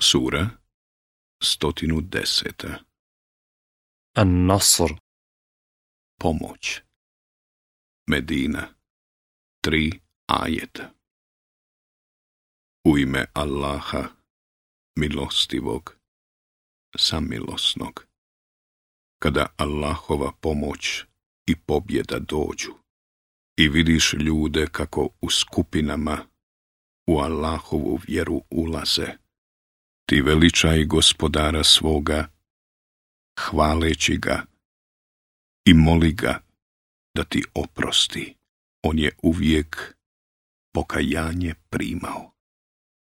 Sura 110 An-Nasr Pomoć Medina Tri ajeta U ime Allaha, milostivog, samilosnog. Kada Allahova pomoć i pobjeda dođu i vidiš ljude kako u skupinama u Allahovu vjeru ulaze, ti veličaj gospodara svoga, hvaleći ga i moli ga da ti oprosti. On je uvijek pokajanje primao.